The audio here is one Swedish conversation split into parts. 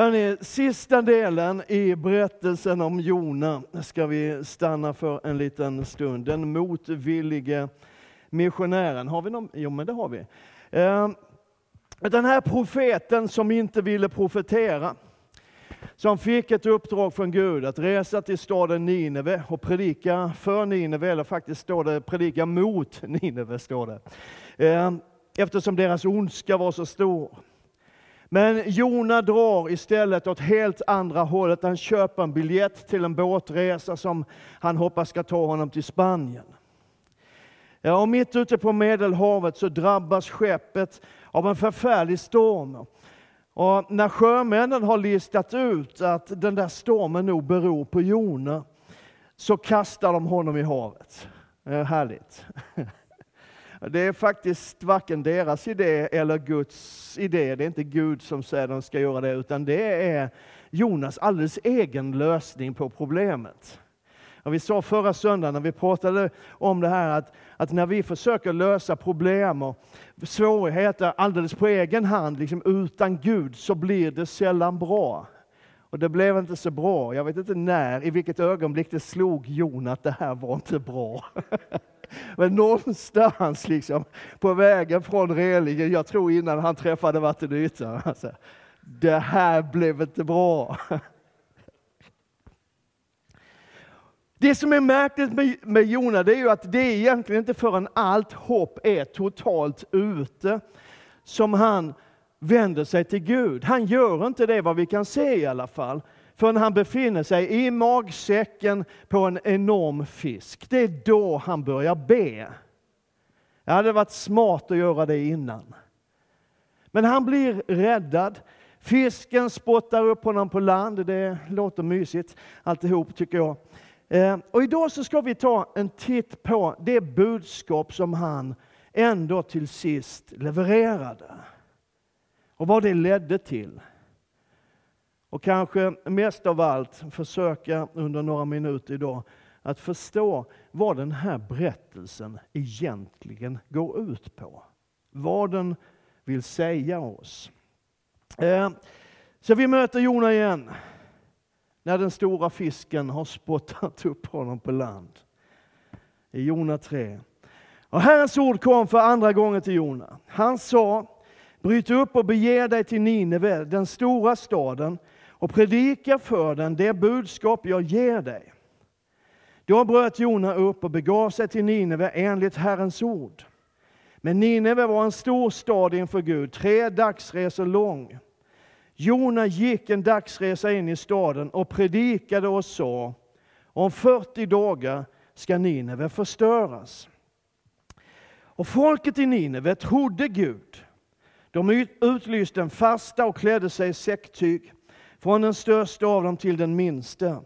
Hörrni, sista delen i berättelsen om Jona ska vi stanna för en liten stund. Den motvillige missionären. Har vi någon? Jo, men det har vi. Eh, den här profeten som inte ville profetera, som fick ett uppdrag från Gud att resa till staden Nineve och predika för Nineve, eller faktiskt står det predika mot Nineve, står det. Eh, eftersom deras ondska var så stor. Men Jona drar istället åt helt andra hållet. Han köper en biljett till en båtresa som han hoppas ska ta honom till Spanien. Ja, och mitt ute på Medelhavet så drabbas skeppet av en förfärlig storm. Och när sjömännen har listat ut att den där stormen nog beror på Jona, så kastar de honom i havet. Det är härligt. Det är faktiskt varken deras idé eller Guds idé. Det är inte Gud som säger att de ska göra det, utan det är Jonas alldeles egen lösning på problemet. Och vi sa förra söndagen när vi pratade om det här att, att när vi försöker lösa problem och svårigheter alldeles på egen hand, liksom utan Gud, så blir det sällan bra. Och det blev inte så bra. Jag vet inte när, i vilket ögonblick det slog Jon att det här var inte bra. Men någonstans liksom, på vägen från relingen, jag tror innan han träffade vattenytan, alltså, det här blev inte bra. Det som är märkligt med, med Jona, det är ju att det är egentligen inte förrän allt hopp är totalt ute som han vänder sig till Gud. Han gör inte det vad vi kan se i alla fall förrän han befinner sig i magsäcken på en enorm fisk. Det är då han börjar be. Det hade varit smart att göra det innan. Men han blir räddad. Fisken spottar upp honom på land. Det låter mysigt alltihop tycker jag. Eh, och idag så ska vi ta en titt på det budskap som han ändå till sist levererade. Och vad det ledde till. Och kanske mest av allt försöka under några minuter idag att förstå vad den här berättelsen egentligen går ut på. Vad den vill säga oss. Eh, så vi möter Jona igen när den stora fisken har spottat upp honom på land. I Jona 3. Och Herrens ord kom för andra gången till Jona. Han sa, bryt upp och bege dig till Nineve, den stora staden, och predika för den det budskap jag ger dig. Då bröt Jona upp och begav sig till Nineve enligt Herrens ord. Men Nineve var en stor stad inför Gud, tre dagsresor lång. Jona gick en dagsresa in i staden och predikade och sa, om 40 dagar ska Nineve förstöras. Och folket i Nineve trodde Gud. De utlyste en fasta och klädde sig i säcktyg från den största av dem till den minsta.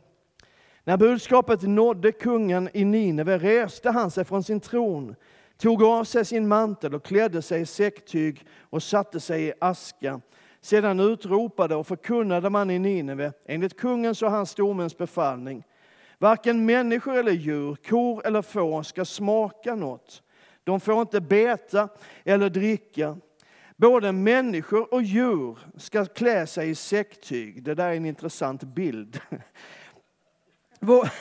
När budskapet nådde kungen i Nineve reste han sig från sin tron, tog av sig sin mantel och klädde sig i säcktyg och satte sig i aska. Sedan utropade och förkunnade man i Nineve enligt kungens och hans stormäns befallning. Varken människor eller djur, kor eller får ska smaka något. De får inte beta eller dricka. Både människor och djur ska klä sig i säcktyg. Det där är en intressant bild. Var,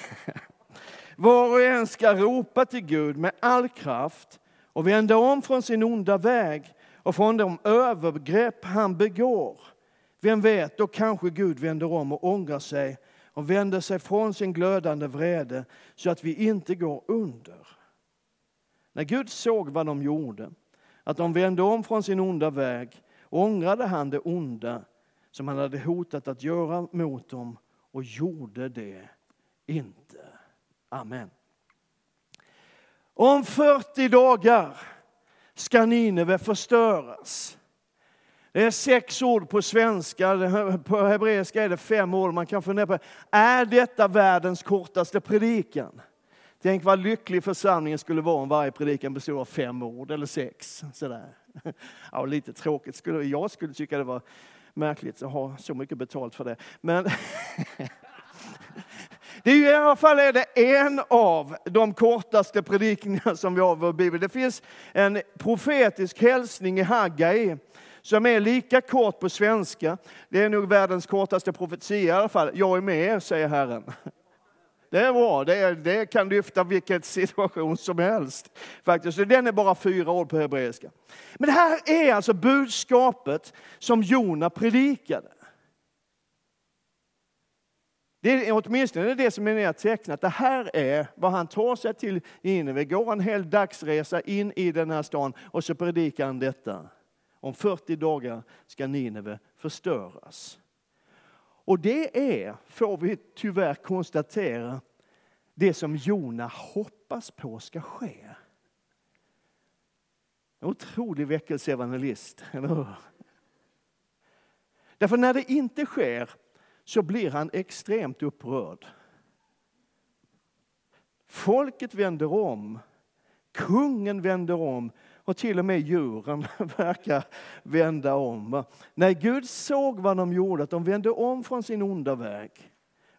var och en ska ropa till Gud med all kraft och vända om från sin onda väg och från de övergrepp han begår. Vem vet, då kanske Gud vänder om och ångrar sig och vänder sig från sin glödande vrede så att vi inte går under. När Gud såg vad de gjorde att de vände om från sin onda väg ångrade han det onda som han hade hotat att göra mot dem och gjorde det inte. Amen. Om 40 dagar ska Nineve förstöras. Det är sex ord på svenska, på hebreiska är det fem ord. Man kan fundera på, är detta världens kortaste predikan? Tänk vad lycklig församlingen skulle vara om varje predikan bestod av fem ord eller sex. Sådär. Ja, lite tråkigt. Skulle, jag skulle tycka det var märkligt att ha så mycket betalt för det. Men det är ju i alla fall är det en av de kortaste predikningarna som vi har i vår bibel. Det finns en profetisk hälsning i Haggai som är lika kort på svenska. Det är nog världens kortaste profetia i alla fall. Jag är med er, säger Herren. Det är bra, det, är, det kan lyfta vilken situation som helst. Faktiskt. Så den är bara fyra ord på hebreiska. Men det här är alltså budskapet som Jona predikade. Det är åtminstone det som är nedtecknat. Det här är vad han tar sig till Nineve. Går en hel dagsresa in i den här stan och så predikar han detta. Om 40 dagar ska Nineve förstöras. Och det är, får vi tyvärr konstatera, det som Jona hoppas på ska ske. En otrolig väckelseevangelist, eller hur? Därför när det inte sker så blir han extremt upprörd. Folket vänder om, kungen vänder om och till och med djuren verkar vända om. När Gud såg vad de gjorde, att de vände om från sin onda väg,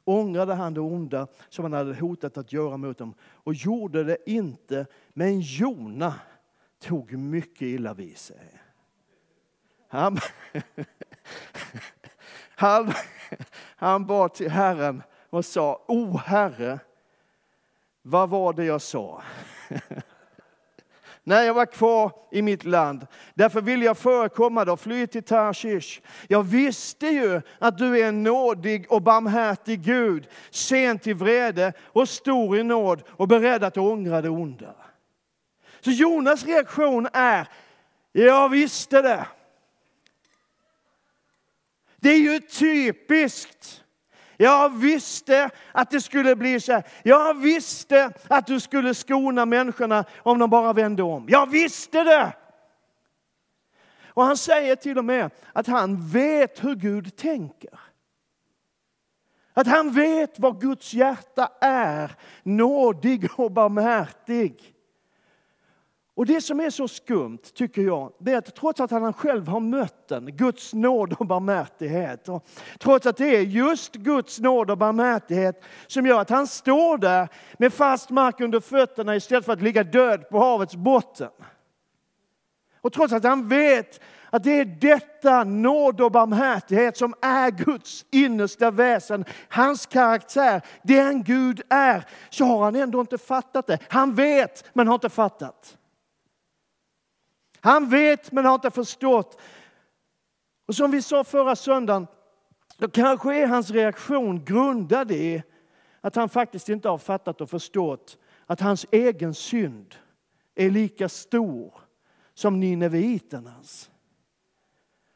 ångrade han det onda som han hade hotat att göra mot dem och gjorde det inte. Men Jona tog mycket illa vid sig. Han, han, han bad till Herren och sa, O Herre, vad var det jag sa? när jag var kvar i mitt land. Därför vill jag förekomma dig och fly till Tarshish. Jag visste ju att du är en nådig och barmhärtig Gud, sent till vrede och stor i nåd och beredd att ångra det onda. Så Jonas reaktion är, jag visste det. Det är ju typiskt jag visste att det skulle bli så här. Jag visste att du skulle skona människorna om de bara vände om. Jag visste det! Och han säger till och med att han vet hur Gud tänker. Att han vet vad Guds hjärta är, nådig och barmhärtig. Och det som är så skumt, tycker jag, det är att trots att han själv har mött den, Guds nåd och barmhärtighet, och trots att det är just Guds nåd och barmhärtighet som gör att han står där med fast mark under fötterna istället för att ligga död på havets botten. Och trots att han vet att det är detta nåd och barmhärtighet som är Guds innersta väsen, hans karaktär, den Gud är, så har han ändå inte fattat det. Han vet, men har inte fattat. Han vet men har inte förstått. Och som vi sa förra söndagen, då kanske är hans reaktion grundad i att han faktiskt inte har fattat och förstått att hans egen synd är lika stor som nineviternas.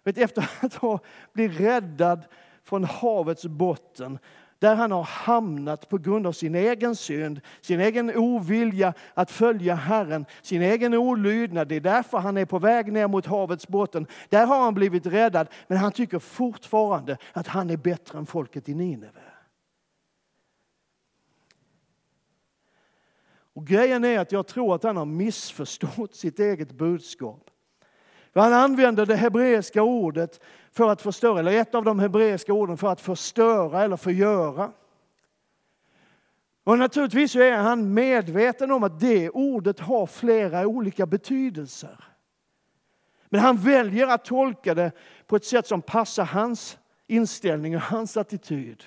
Efter att ha blivit räddad från havets botten där han har hamnat på grund av sin egen synd, sin egen ovilja att följa Herren, sin egen olydnad. Det är därför han är på väg ner mot havets botten. Där har han blivit räddad, men han tycker fortfarande att han är bättre än folket i Nineve. Och grejen är att jag tror att han har missförstått sitt eget budskap. Han använder det hebreiska ordet för att förstöra, eller ett av de hebreiska orden för att förstöra eller förgöra. Och naturligtvis är han medveten om att det ordet har flera olika betydelser. Men han väljer att tolka det på ett sätt som passar hans inställning och hans attityd.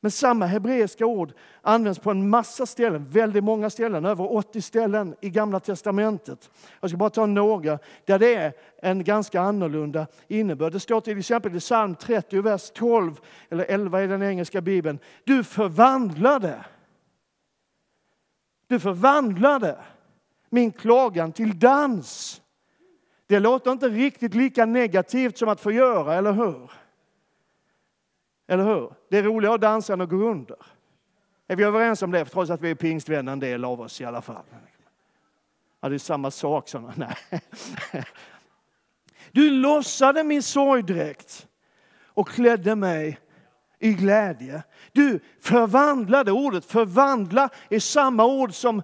Men samma hebreiska ord används på en massa ställen, väldigt många ställen, över 80 ställen i Gamla Testamentet. Jag ska bara ta några där det är en ganska annorlunda innebörd. Det står till exempel i psalm 30, vers 12 eller 11 i den engelska bibeln. Du förvandlade, du förvandlade min klagan till dans. Det låter inte riktigt lika negativt som att förgöra, eller hur? Eller hur? Det är roligare att dansa än att gå under. Är vi överens om det? Trots att vi är pingstvänner en del av oss i alla fall. Ja, det är samma sak som... Nej. Du lossade min sorgdräkt och klädde mig i glädje. Du förvandlade, ordet förvandla är samma ord som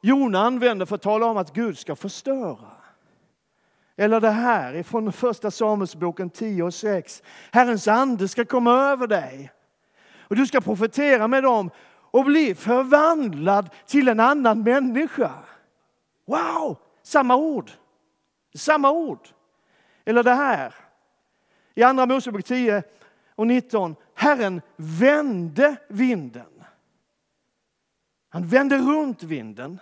Jona använder för att tala om att Gud ska förstöra. Eller det här ifrån första Samuelsboken 10 och 6. Herrens ande ska komma över dig och du ska profetera med dem och bli förvandlad till en annan människa. Wow! Samma ord. Samma ord. Eller det här. I Andra Mosebok 10 och 19. Herren vände vinden. Han vände runt vinden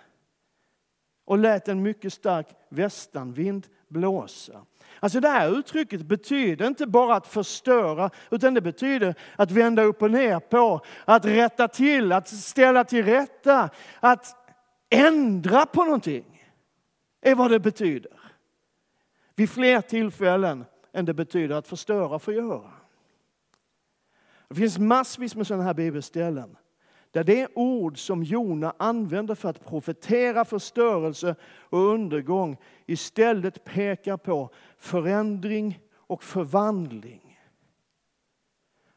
och lät en mycket stark västanvind blåsa. Alltså det här uttrycket betyder inte bara att förstöra, utan det betyder att vända upp och ner på, att rätta till, att ställa till rätta, att ändra på någonting. är vad det betyder. Vid fler tillfällen än det betyder att förstöra och förgöra. Det finns massvis med sådana här bibelställen där det ord som Jona använder för att profetera förstörelse och undergång istället pekar på förändring och förvandling.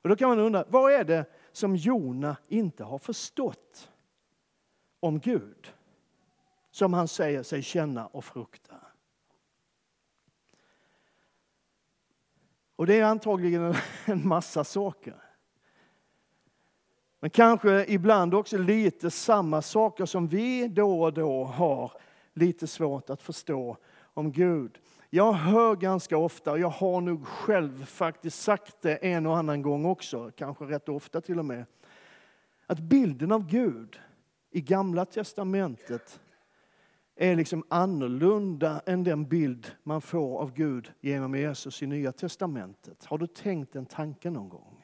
Och då kan man undra, vad är det som Jona inte har förstått om Gud? Som han säger sig känna och frukta. Och det är antagligen en massa saker. Men kanske ibland också lite samma saker som vi då och då har lite svårt att förstå om Gud. Jag hör ganska ofta, och jag har nog själv faktiskt sagt det en och annan gång också, kanske rätt ofta till och med, att bilden av Gud i Gamla testamentet är liksom annorlunda än den bild man får av Gud genom Jesus i Nya testamentet. Har du tänkt den tanken någon gång?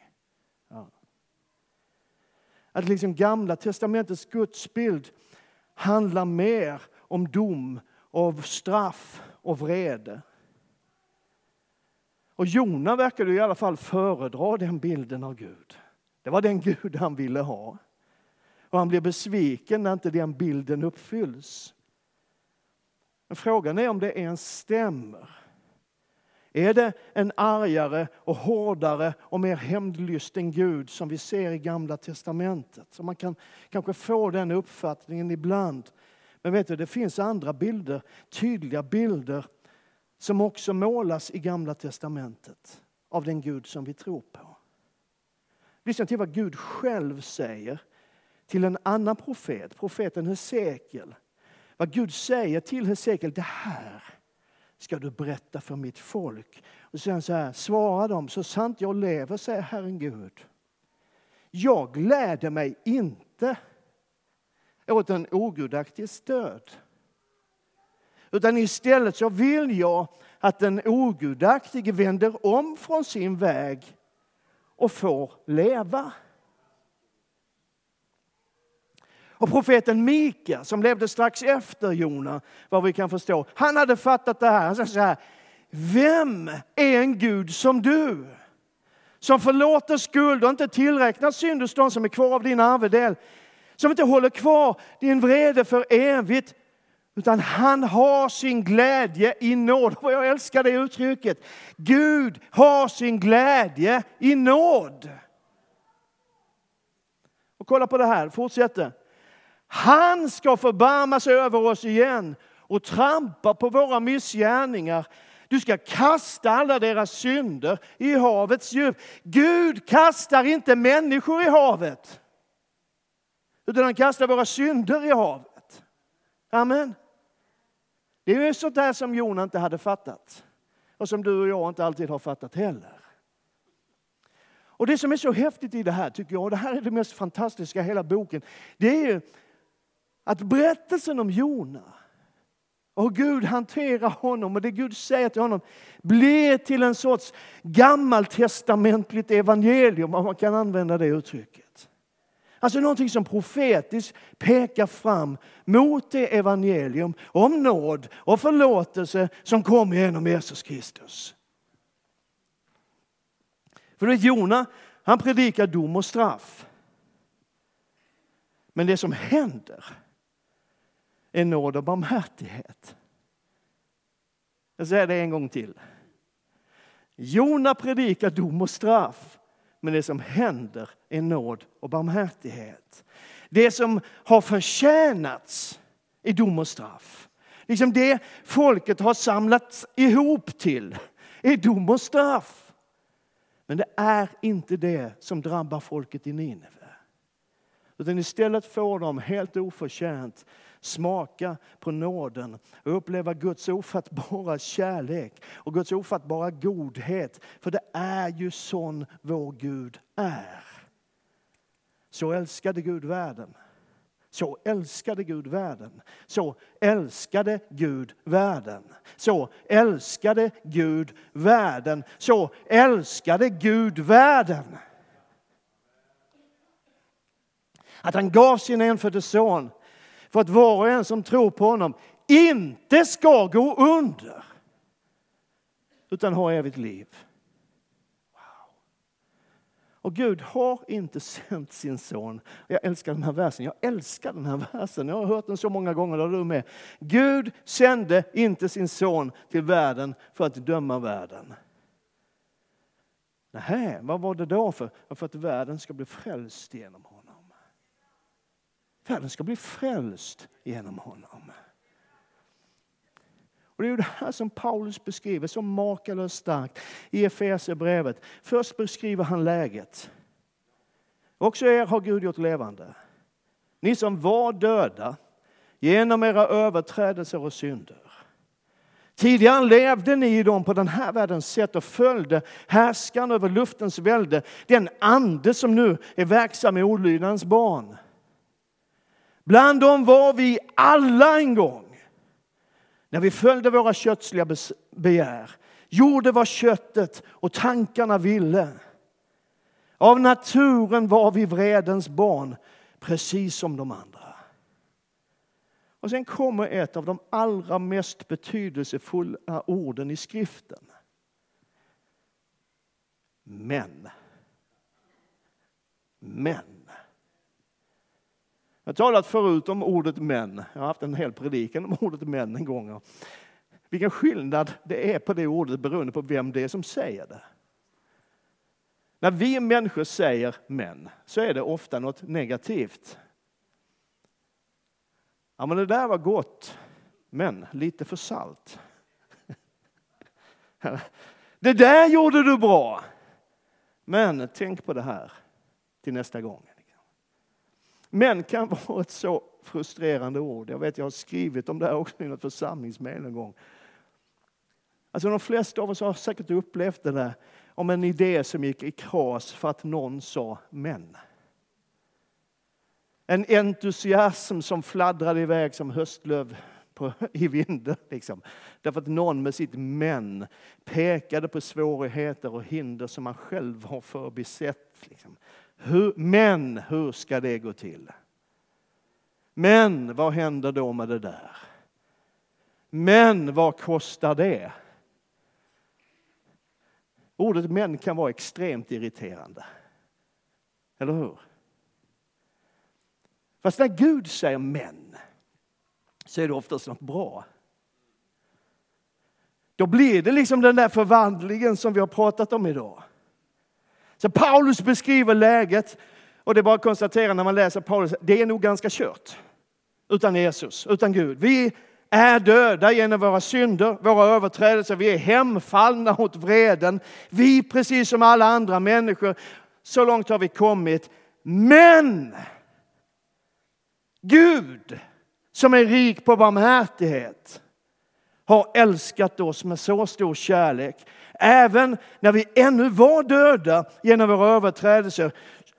Att liksom Gamla testamentets gudsbild handlar mer om dom, av straff och vrede. Och Jona verkade i alla fall föredra den bilden av Gud. Det var den Gud han ville ha. Och han blir besviken när inte den bilden uppfylls. Men frågan är om det ens stämmer. Är det en argare och hårdare och mer hämndlysten Gud som vi ser i Gamla testamentet? Så man kan kanske få den uppfattningen ibland. Men vet du, det finns andra bilder, tydliga bilder som också målas i Gamla testamentet av den Gud som vi tror på. Lyssna till vad Gud själv säger till en annan profet, profeten Hesekiel. Vad Gud säger till Hesekiel, det här ska du berätta för mitt folk. Och sen så här, svara dem, så sant jag lever, säger Herren Gud. Jag gläder mig inte åt en ogudaktig stöd. Utan istället så vill jag att den ogudaktige vänder om från sin väg och får leva. Och profeten Mika, som levde strax efter Jona, vad vi kan förstå, han hade fattat det här. Han sa så här, vem är en Gud som du? Som förlåter skuld och inte tillräknar synd hos de som är kvar av din arvedel. Som inte håller kvar din vrede för evigt. Utan han har sin glädje i nåd. Och jag älskar det uttrycket. Gud har sin glädje i nåd. Och kolla på det här, fortsätter. Han ska förbarma sig över oss igen och trampa på våra missgärningar. Du ska kasta alla deras synder i havets djup. Gud kastar inte människor i havet. Utan han kastar våra synder i havet. Amen. Det är ju sånt där som Jona inte hade fattat. Och som du och jag inte alltid har fattat heller. Och det som är så häftigt i det här, tycker jag, och det här är det mest fantastiska i hela boken, det är ju att berättelsen om Jona och hur Gud hanterar honom och det Gud säger till honom blir till en sorts gammaltestamentligt evangelium, om man kan använda det uttrycket. Alltså någonting som profetiskt pekar fram mot det evangelium om nåd och förlåtelse som kom genom Jesus Kristus. För det Jona, han predikar dom och straff. Men det som händer är nåd och barmhärtighet. Jag säger det en gång till. Jona predikar dom och straff, men det som händer är nåd och barmhärtighet. Det som har förtjänats är dom och straff. Liksom det folket har samlats ihop till är dom och straff. Men det är inte det som drabbar folket i Nineve. Utan istället får de helt oförtjänt smaka på nåden och uppleva Guds ofattbara kärlek och Guds ofattbara godhet. För det är ju sån vår Gud är. Så älskade Gud världen. Så älskade Gud världen. Så älskade Gud världen. Så älskade Gud världen. Så älskade Gud världen. Att han gav sin enfödde son för att var och en som tror på honom inte ska gå under utan ha evigt liv. Wow. Och Gud har inte sänt sin son. Jag älskar den här versen. Jag älskar den här versen. Jag har hört den så många gånger. Där du med. Gud sände inte sin son till världen för att döma världen. Nej, vad var det då för? För att världen ska bli frälst genom honom. Världen ska bli frälst genom honom. Och det är det här som Paulus beskriver så makalöst starkt i Efesierbrevet. Först beskriver han läget. Också er har Gud gjort levande. Ni som var döda genom era överträdelser och synder. Tidigare levde ni i dem på den här världens sätt och följde härskan över luftens välde, den ande som nu är verksam i olydnadens barn. Bland dem var vi alla en gång. När vi följde våra kötsliga begär, gjorde vad köttet och tankarna ville. Av naturen var vi vredens barn, precis som de andra. Och sen kommer ett av de allra mest betydelsefulla orden i skriften. Men. Men. Jag har talat förut om ordet män. Jag har haft en hel predikan om ordet män en gång. Vilken skillnad det är på det ordet beroende på vem det är som säger det. När vi människor säger män så är det ofta något negativt. Ja, men det där var gott, men lite för salt. Det där gjorde du bra, men tänk på det här till nästa gång. Men kan vara ett så frustrerande ord. Jag vet, jag har skrivit om det här också i något församlingsmejl en gång. Alltså de flesta av oss har säkert upplevt det där om en idé som gick i kras för att någon sa men. En entusiasm som fladdrade iväg som höstlöv på, i vinden. Liksom. Därför att någon med sitt men pekade på svårigheter och hinder som man själv har förbisett. Liksom. Hur, men hur ska det gå till? Men vad händer då med det där? Men vad kostar det? Ordet män kan vara extremt irriterande. Eller hur? Fast när Gud säger män så är det oftast något bra. Då blir det liksom den där förvandlingen som vi har pratat om idag. Så Paulus beskriver läget och det är bara att konstatera när man läser Paulus, det är nog ganska kört utan Jesus, utan Gud. Vi är döda genom våra synder, våra överträdelser. Vi är hemfallna åt vreden. Vi, precis som alla andra människor, så långt har vi kommit. Men Gud, som är rik på barmhärtighet, har älskat oss med så stor kärlek även när vi ännu var döda genom våra överträdelser.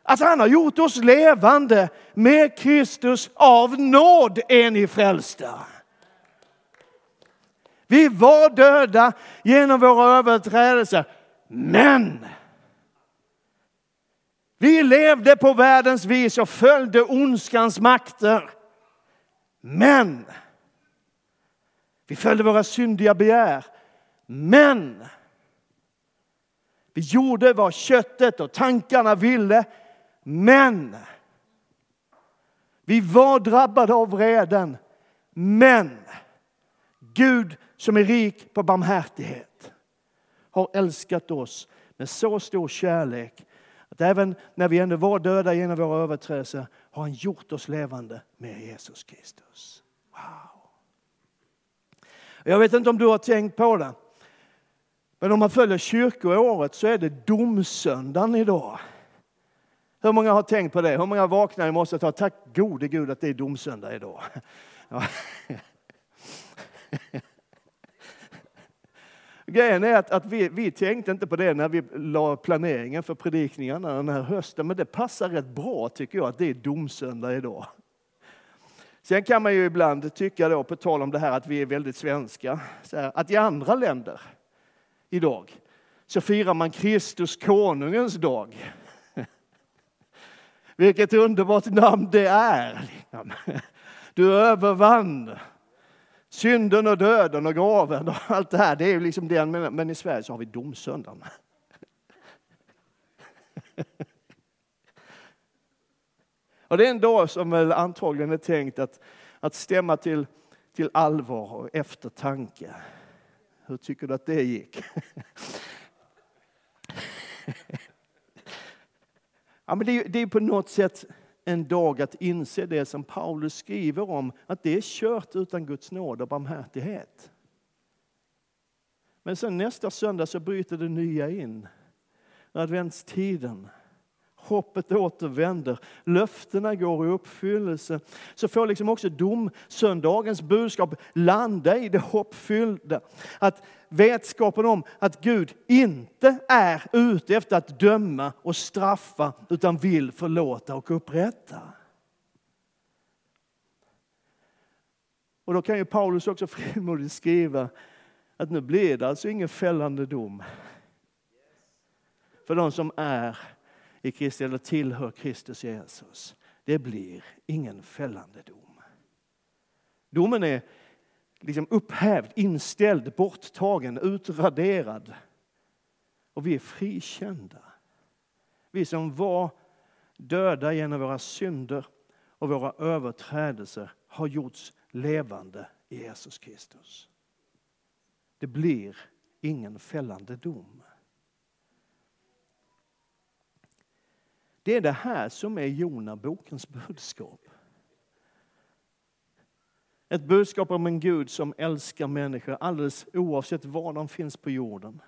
Alltså han har gjort oss levande med Kristus. Av nåd är ni frälsta. Vi var döda genom våra överträdelser. Men vi levde på världens vis och följde ondskans makter. Men vi följde våra syndiga begär. Men vi gjorde vad köttet och tankarna ville, men vi var drabbade av vreden. Men Gud som är rik på barmhärtighet har älskat oss med så stor kärlek att även när vi ändå var döda genom våra överträdelser har han gjort oss levande med Jesus Kristus. Wow! Jag vet inte om du har tänkt på det. Men om man följer kyrkoåret så är det domsöndagen idag. Hur många har tänkt på det? Hur många vaknar i morse och tar tack gode Gud att det är domsöndag idag? Ja. Grejen är att, att vi, vi tänkte inte på det när vi la planeringen för predikningarna den här hösten, men det passar rätt bra tycker jag att det är domsöndag idag. Sen kan man ju ibland tycka då, på tal om det här att vi är väldigt svenska, här, att i andra länder idag så firar man Kristus konungens dag. Vilket underbart namn det är! Liksom. Du övervann synden och döden och graven och allt det här. Det är liksom det men i Sverige så har vi domsöndagen. Och det är en dag som väl antagligen är tänkt att, att stämma till, till allvar och eftertanke. Hur tycker du att det gick? ja, men det, är, det är på något sätt en dag att inse det som Paulus skriver om, att det är kört utan Guds nåd och barmhärtighet. Men sen nästa söndag så bryter det nya in. Adventstiden. Hoppet återvänder, löftena går i uppfyllelse. Så får liksom också domsöndagens budskap landa i det hoppfyllda. Att vetskapen om att Gud inte är ute efter att döma och straffa utan vill förlåta och upprätta. Och då kan ju Paulus också frimodigt skriva att nu blir det alltså ingen fällande dom för de som är i Kristi eller tillhör Kristus Jesus. Det blir ingen fällande dom. Domen är liksom upphävd, inställd, borttagen, utraderad. Och vi är frikända. Vi som var döda genom våra synder och våra överträdelser har gjorts levande i Jesus Kristus. Det blir ingen fällande dom. Det är det här som är Jona-bokens budskap. Ett budskap om en Gud som älskar människor alldeles oavsett var de finns på jorden.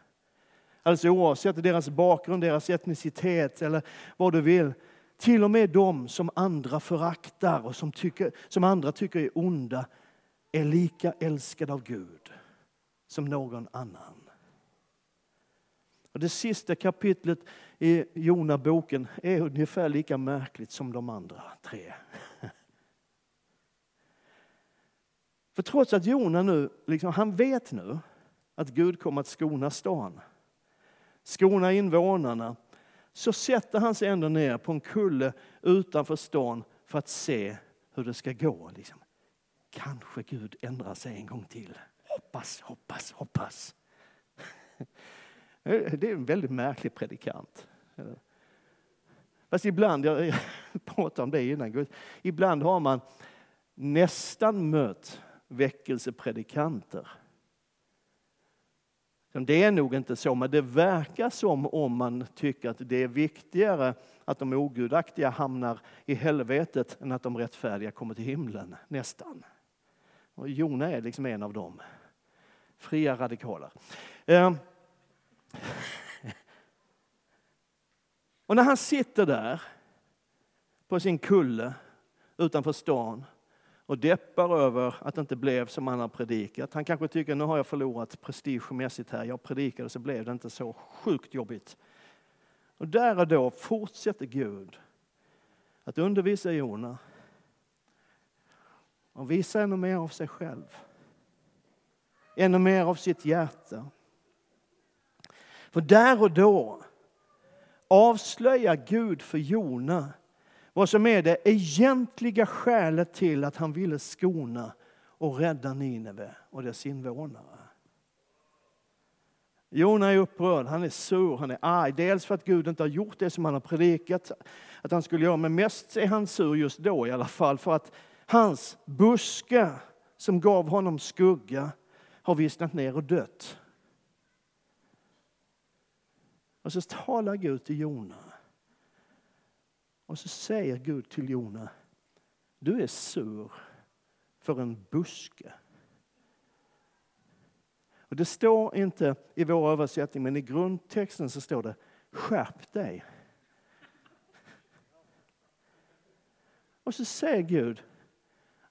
Alldeles oavsett deras bakgrund, deras etnicitet eller vad du vill. Till och med de som andra föraktar och som, tycker, som andra tycker är onda är lika älskade av Gud som någon annan. Och det sista kapitlet i Jona-boken är ungefär lika märkligt som de andra tre. För trots att Jona nu, liksom, han vet nu att Gud kommer att skona stan, skona invånarna, så sätter han sig ändå ner på en kulle utanför stan för att se hur det ska gå. Liksom. Kanske Gud ändrar sig en gång till. Hoppas, hoppas, hoppas. Eh, det är en väldigt märklig predikant. Fast ibland, jag pratade om det innan, ibland har man nästan mött väckelsepredikanter. Det är nog inte så, men det verkar som om man tycker att det är viktigare att de ogudaktiga hamnar i helvetet än att de rättfärdiga kommer till himlen, nästan. Och Jona är liksom en av dem. Fria radikaler. Ehm, Och när han sitter där på sin kulle utanför stan och deppar över att det inte blev som han har predikat. Han kanske tycker nu har jag förlorat prestigemässigt här. Jag predikade så blev det inte så sjukt jobbigt. Och där och då fortsätter Gud att undervisa Jona och visa ännu mer av sig själv. Ännu mer av sitt hjärta. För där och då avslöjar Gud för Jona vad som är det egentliga skälet till att han ville skona och rädda Nineve och dess invånare. Jona är upprörd, han är sur, han är arg. Dels för att Gud inte har gjort det som han har predikat att han skulle göra, men mest är han sur just då i alla fall för att hans buske som gav honom skugga har vissnat ner och dött. Och så talar Gud till Jona. Och så säger Gud till Jona, du är sur för en buske. Och det står inte i vår översättning, men i grundtexten så står det skärp dig. Och så säger Gud,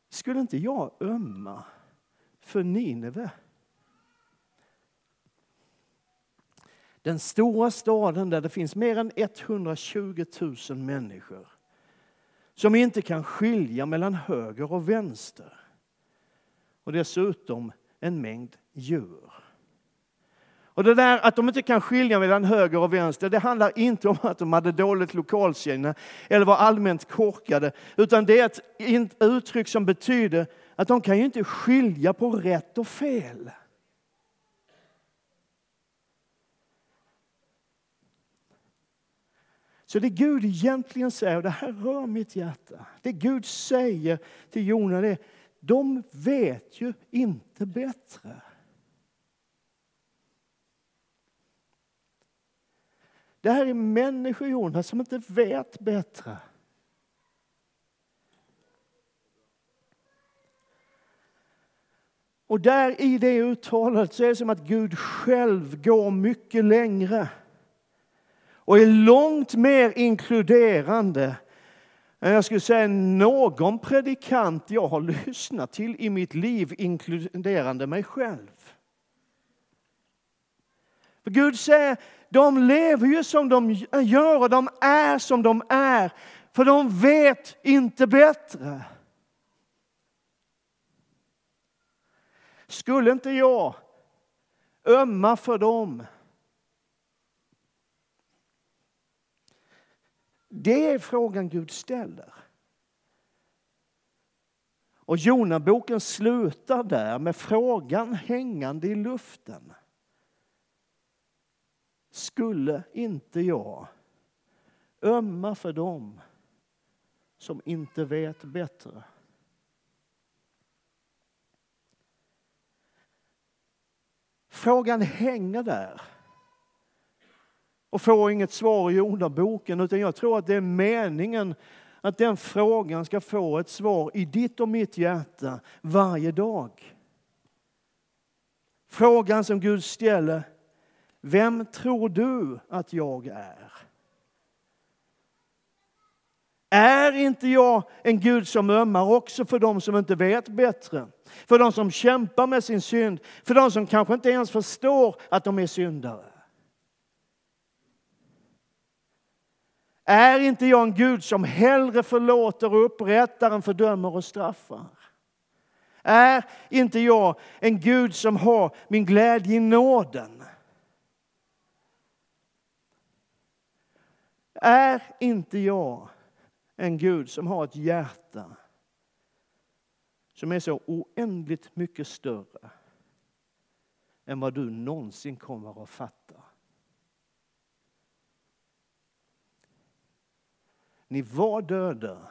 skulle inte jag ömma för Nineve? Den stora staden där det finns mer än 120 000 människor som inte kan skilja mellan höger och vänster. Och dessutom en mängd djur. Och det där att de inte kan skilja mellan höger och vänster, det handlar inte om att de hade dåligt lokalsinne eller var allmänt korkade, utan det är ett uttryck som betyder att de kan ju inte skilja på rätt och fel. Så det Gud egentligen säger, och det här rör mitt hjärta, det Gud säger till Jona, det är de vet ju inte bättre. Det här är människor, Jonas, som inte vet bättre. Och där i det uttalet så är det som att Gud själv går mycket längre och är långt mer inkluderande än jag skulle säga någon predikant jag har lyssnat till i mitt liv, inkluderande mig själv. För Gud säger, de lever ju som de gör och de är som de är, för de vet inte bättre. Skulle inte jag ömma för dem Det är frågan Gud ställer. Och Jonaboken slutar där med frågan hängande i luften. Skulle inte jag ömma för dem som inte vet bättre? Frågan hänger där och får inget svar i ordaboken utan jag tror att det är meningen att den frågan ska få ett svar i ditt och mitt hjärta varje dag. Frågan som Gud ställer, vem tror du att jag är? Är inte jag en Gud som ömmar också för dem som inte vet bättre? För dem som kämpar med sin synd, för dem som kanske inte ens förstår att de är syndare? Är inte jag en Gud som hellre förlåter och upprättar än fördömer och straffar? Är inte jag en Gud som har min glädje i nåden? Är inte jag en Gud som har ett hjärta som är så oändligt mycket större än vad du någonsin kommer att fatta? Ni var döda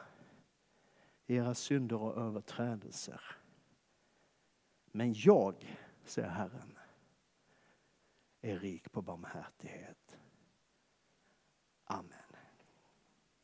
i era synder och överträdelser. Men jag, säger Herren, är rik på barmhärtighet. Amen.